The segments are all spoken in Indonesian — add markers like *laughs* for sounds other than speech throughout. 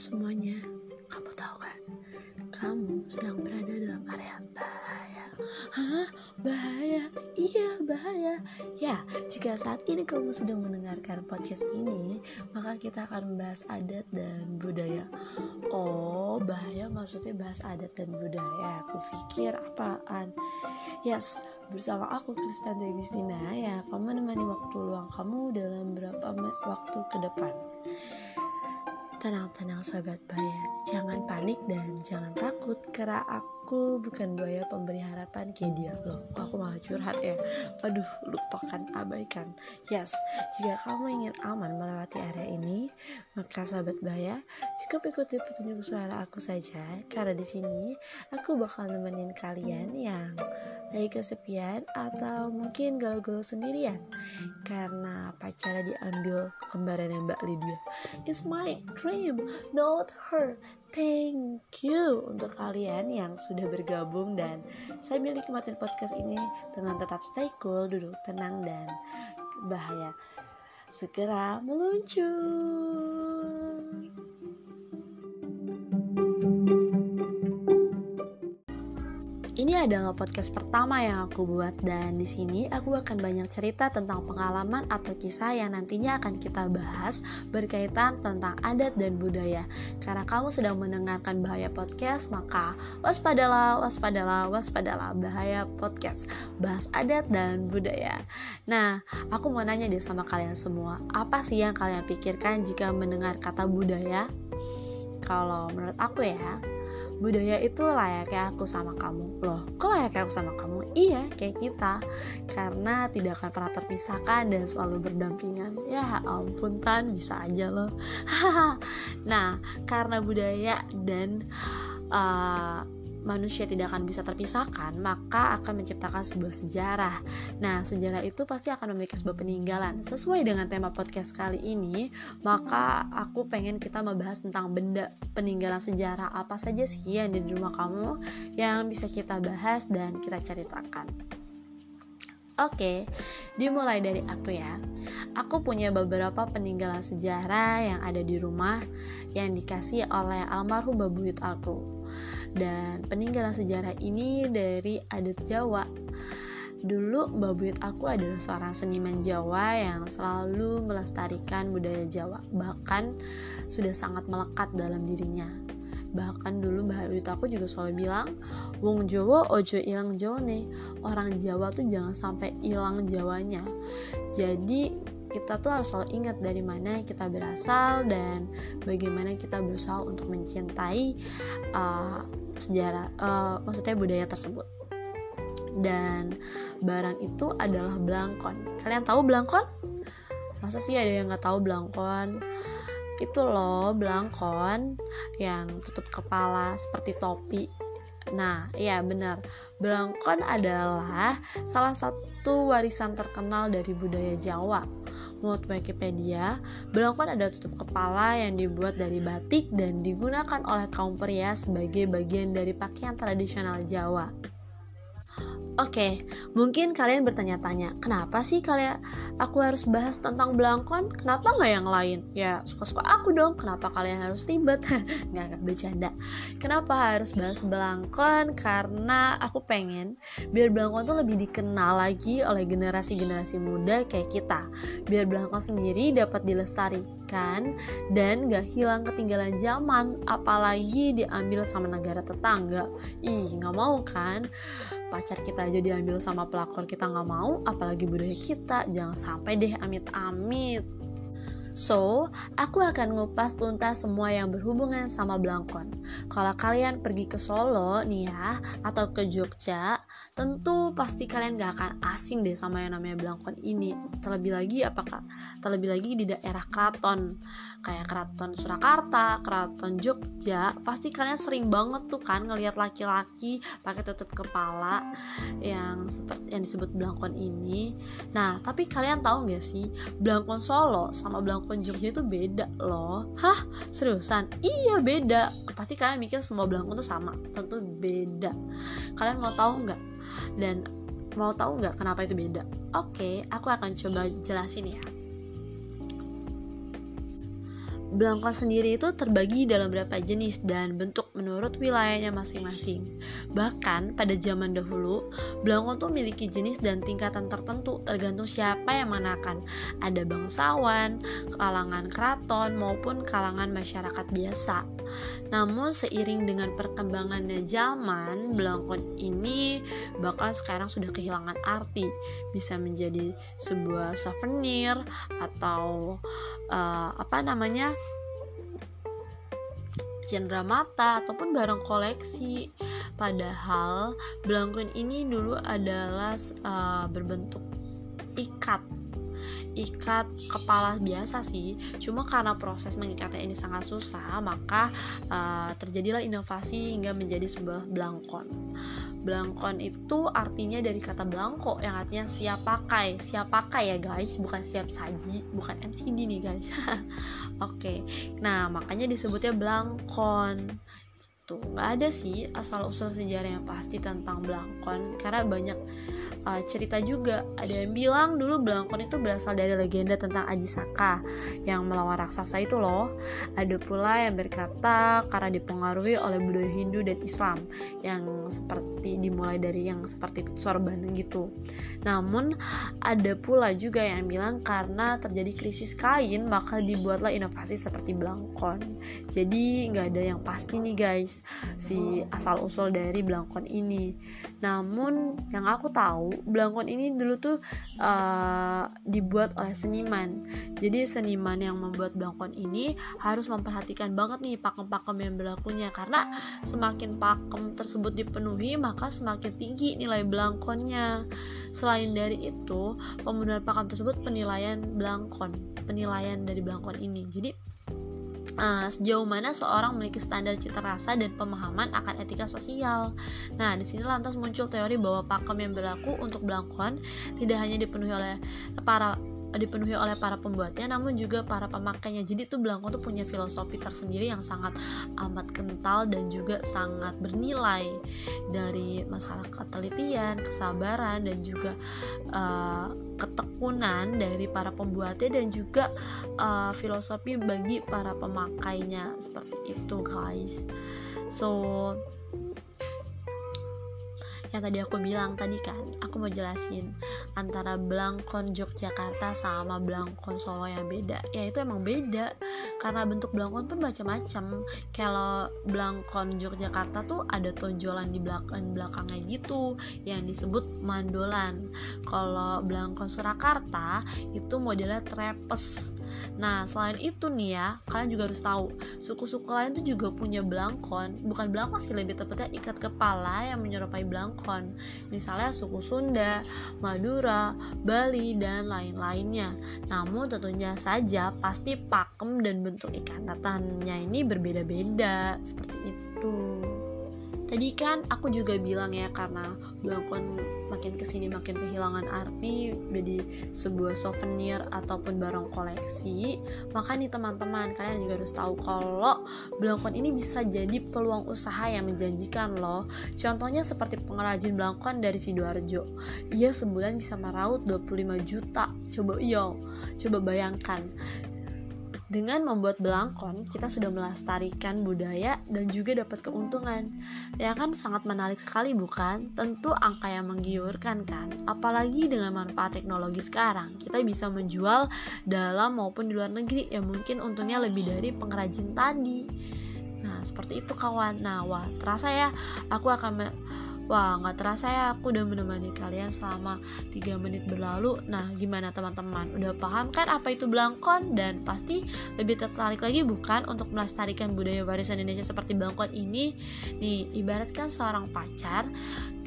semuanya, kamu tahu kan? Kamu sedang berada dalam area bahaya. Hah? Bahaya? Iya, bahaya. Ya, jika saat ini kamu sedang mendengarkan podcast ini, maka kita akan membahas adat dan budaya. Oh, bahaya maksudnya bahas adat dan budaya. Aku pikir apaan? Yes, bersama aku Kristan Dewistina ya, kamu menemani waktu luang kamu dalam beberapa waktu ke depan. Tenang-tenang sobat buaya, jangan panik dan jangan takut karena aku bukan buaya pemberi harapan kayak dia loh. Kok aku malah curhat ya? Aduh, lupakan, abaikan. Yes, jika kamu ingin aman melewati area ini, maka sahabat buaya cukup ikuti petunjuk suara aku saja karena di sini aku bakal nemenin kalian yang lagi kesepian atau mungkin galau-galau sendirian karena pacarnya diambil kembarannya Mbak Lydia. It's my dream, not her. Thank you untuk kalian yang sudah bergabung dan sambil nikmatin podcast ini dengan tetap stay cool, duduk tenang dan bahaya. Segera meluncur. Ini adalah podcast pertama yang aku buat dan di sini aku akan banyak cerita tentang pengalaman atau kisah yang nantinya akan kita bahas berkaitan tentang adat dan budaya. Karena kamu sedang mendengarkan Bahaya Podcast, maka waspadalah, waspadalah, waspadalah Bahaya Podcast. Bahas adat dan budaya. Nah, aku mau nanya deh sama kalian semua, apa sih yang kalian pikirkan jika mendengar kata budaya? Kalau menurut aku ya, budaya itu layaknya aku sama kamu. Loh kok layaknya aku sama kamu? Iya kayak kita. Karena tidak akan pernah terpisahkan dan selalu berdampingan. Ya ampun tan bisa aja loh. *laughs* Nah karena budaya dan uh, manusia tidak akan bisa terpisahkan, maka akan menciptakan sebuah sejarah. Nah, sejarah itu pasti akan memiliki sebuah peninggalan. Sesuai dengan tema podcast kali ini, maka aku pengen kita membahas tentang benda peninggalan sejarah apa saja sih yang di rumah kamu yang bisa kita bahas dan kita ceritakan. Oke, dimulai dari aku ya. Aku punya beberapa peninggalan sejarah yang ada di rumah yang dikasih oleh almarhum babuyut aku. Dan peninggalan sejarah ini dari adat Jawa. Dulu babuyut aku adalah seorang seniman Jawa yang selalu melestarikan budaya Jawa, bahkan sudah sangat melekat dalam dirinya. Bahkan dulu Mbak Wita aku juga selalu bilang wong Jawa ojo ilang Jawa nih. Orang Jawa tuh jangan sampai hilang Jawanya. Jadi kita tuh harus selalu ingat dari mana kita berasal dan bagaimana kita berusaha untuk mencintai uh, sejarah uh, maksudnya budaya tersebut. Dan barang itu adalah belangkon. Kalian tahu belangkon? Masa sih ada yang nggak tahu belangkon? Itu loh belangkon yang tutup kepala seperti topi. Nah, iya benar. Belangkon adalah salah satu warisan terkenal dari budaya Jawa. Menurut Wikipedia, belangkon ada tutup kepala yang dibuat dari batik dan digunakan oleh kaum pria sebagai bagian dari pakaian tradisional Jawa. Oke, okay, mungkin kalian bertanya-tanya, kenapa sih kalian aku harus bahas tentang belangkon? Kenapa nggak yang lain? Ya suka-suka aku dong. Kenapa kalian harus ribet? *laughs* nggak nggak bercanda. Kenapa harus bahas belangkon? Karena aku pengen biar belangkon tuh lebih dikenal lagi oleh generasi-generasi muda kayak kita. Biar belangkon sendiri dapat dilestarikan dan gak hilang ketinggalan zaman, apalagi diambil sama negara tetangga. Ih, nggak mau kan? pacar kita aja diambil sama pelakor kita nggak mau apalagi budaya kita jangan sampai deh amit-amit So, aku akan ngupas tuntas semua yang berhubungan sama Blangkon. Kalau kalian pergi ke Solo nih ya, atau ke Jogja, tentu pasti kalian gak akan asing deh sama yang namanya Blangkon ini. Terlebih lagi apakah terlebih lagi di daerah keraton. Kayak keraton Surakarta, keraton Jogja, pasti kalian sering banget tuh kan ngelihat laki-laki pakai tutup kepala yang seperti yang disebut Blangkon ini. Nah, tapi kalian tahu gak sih Blangkon Solo sama belangkon Jogja itu beda loh. Hah? Seriusan? Iya beda. Pasti kalian mikir semua belangkon itu sama. Tentu beda. Kalian mau tahu nggak? Dan mau tahu nggak kenapa itu beda? Oke aku akan coba jelasin ya Belangkon sendiri itu terbagi dalam beberapa jenis dan bentuk menurut wilayahnya masing-masing. Bahkan pada zaman dahulu, belangkon tuh memiliki jenis dan tingkatan tertentu tergantung siapa yang manakan. Ada bangsawan, kalangan keraton maupun kalangan masyarakat biasa. Namun seiring dengan perkembangannya zaman, belangkon ini bakal sekarang sudah kehilangan arti. Bisa menjadi sebuah souvenir atau uh, apa namanya? Mata ataupun barang koleksi. Padahal belangkon ini dulu adalah uh, berbentuk ikat ikat kepala biasa sih. Cuma karena proses mengikatnya ini sangat susah maka uh, terjadilah inovasi hingga menjadi sebuah belangkon belangkon itu artinya dari kata belangko yang artinya siap pakai. Siap pakai ya guys. Bukan siap saji bukan MCD nih guys. *laughs* Oke. Okay. nah makanya disebutnya belangkon gitu. Nggak ada sih asal usul sejarah yang pasti tentang belangkon. Karena banyak uh, cerita juga. Ada yang bilang dulu Belangkon itu berasal dari legenda tentang Aji Saka yang melawan raksasa itu loh. Ada pula yang berkata karena dipengaruhi oleh budaya Hindu dan Islam yang seperti dimulai dari yang seperti sorban gitu. Namun ada pula juga yang bilang karena terjadi krisis kain maka dibuatlah inovasi seperti Belangkon. Jadi nggak ada yang pasti nih guys si asal usul dari Belangkon ini. Namun yang aku tahu belangkon ini dulu tuh uh, dibuat oleh seniman. Jadi seniman yang membuat belangkon ini harus memperhatikan banget nih pakem-pakem yang berlakunya. Karena semakin pakem tersebut dipenuhi maka semakin tinggi nilai belangkonnya. Selain dari itu pembunuhan pakem tersebut penilaian belangkon penilaian dari belangkon ini. Jadi uh, sejauh mana seorang memiliki standar cita rasa dan pemahaman akan etika sosial. Nah, di sini lantas muncul teori bahwa pakem yang berlaku untuk belangkon tidak hanya dipenuhi oleh para dipenuhi oleh para pembuatnya namun juga para pemakainya jadi tuh belangko tuh punya filosofi tersendiri yang sangat amat kental dan juga sangat bernilai dari masalah ketelitian kesabaran dan juga uh, ketekunan dari para pembuatnya dan juga uh, filosofi bagi para pemakainya. Seperti itu guys. So yang tadi aku bilang tadi kan aku mau jelasin antara Blangkon Yogyakarta sama Blangkon Solo yang beda. Ya itu emang beda. Karena bentuk Blangkon pun macam-macam. Kalau Blangkon Yogyakarta tuh ada tonjolan di belakang belakangnya gitu yang disebut mandolan. Kalau Blangkon Surakarta itu modelnya trepes. Nah selain itu nih ya kalian juga harus tahu suku-suku lain tuh juga punya belangkon bukan belangkon sih lebih tepatnya ikat kepala yang menyerupai belangkon Misalnya suku Sunda, Madura, Bali, dan lain-lainnya. Namun tentunya saja pasti pakem dan bentuk ikatannya ini berbeda-beda seperti itu. Tadi kan aku juga bilang ya karena Blangkon makin ke sini makin kehilangan arti jadi sebuah souvenir ataupun barang koleksi. Maka nih teman-teman kalian juga harus tahu kalau Blangkon ini bisa jadi peluang usaha yang menjanjikan loh. Contohnya seperti pengrajin Blangkon dari Sidoarjo. Ia sebulan bisa meraup 25 juta. Coba iya coba bayangkan dengan membuat belangkon, kita sudah melestarikan budaya dan juga dapat keuntungan. Ya kan sangat menarik sekali bukan? Tentu angka yang menggiurkan kan? Apalagi dengan manfaat teknologi sekarang, kita bisa menjual dalam maupun di luar negeri yang mungkin untungnya lebih dari pengrajin tadi. Nah, seperti itu kawan. Nah, wah, terasa ya aku akan Wah, nggak terasa ya aku udah menemani kalian selama 3 menit berlalu. Nah, gimana teman-teman? Udah paham kan apa itu belangkon? Dan pasti lebih tertarik lagi bukan untuk melestarikan budaya warisan Indonesia seperti belangkon ini? Nih, ibaratkan seorang pacar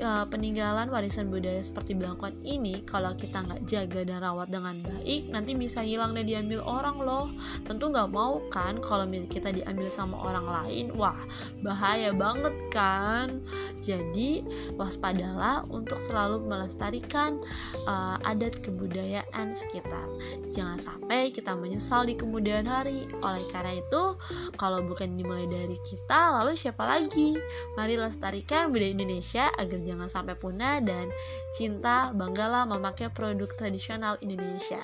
uh, peninggalan warisan budaya seperti belangkon ini kalau kita nggak jaga dan rawat dengan baik nanti bisa hilang dan diambil orang loh tentu nggak mau kan kalau milik kita diambil sama orang lain wah bahaya banget kan jadi waspadalah untuk selalu melestarikan uh, adat kebudayaan sekitar. Jangan sampai kita menyesal di kemudian hari. Oleh karena itu kalau bukan dimulai dari kita lalu siapa lagi? Mari lestarikan budaya Indonesia agar jangan sampai punah dan cinta banggalah memakai produk tradisional Indonesia.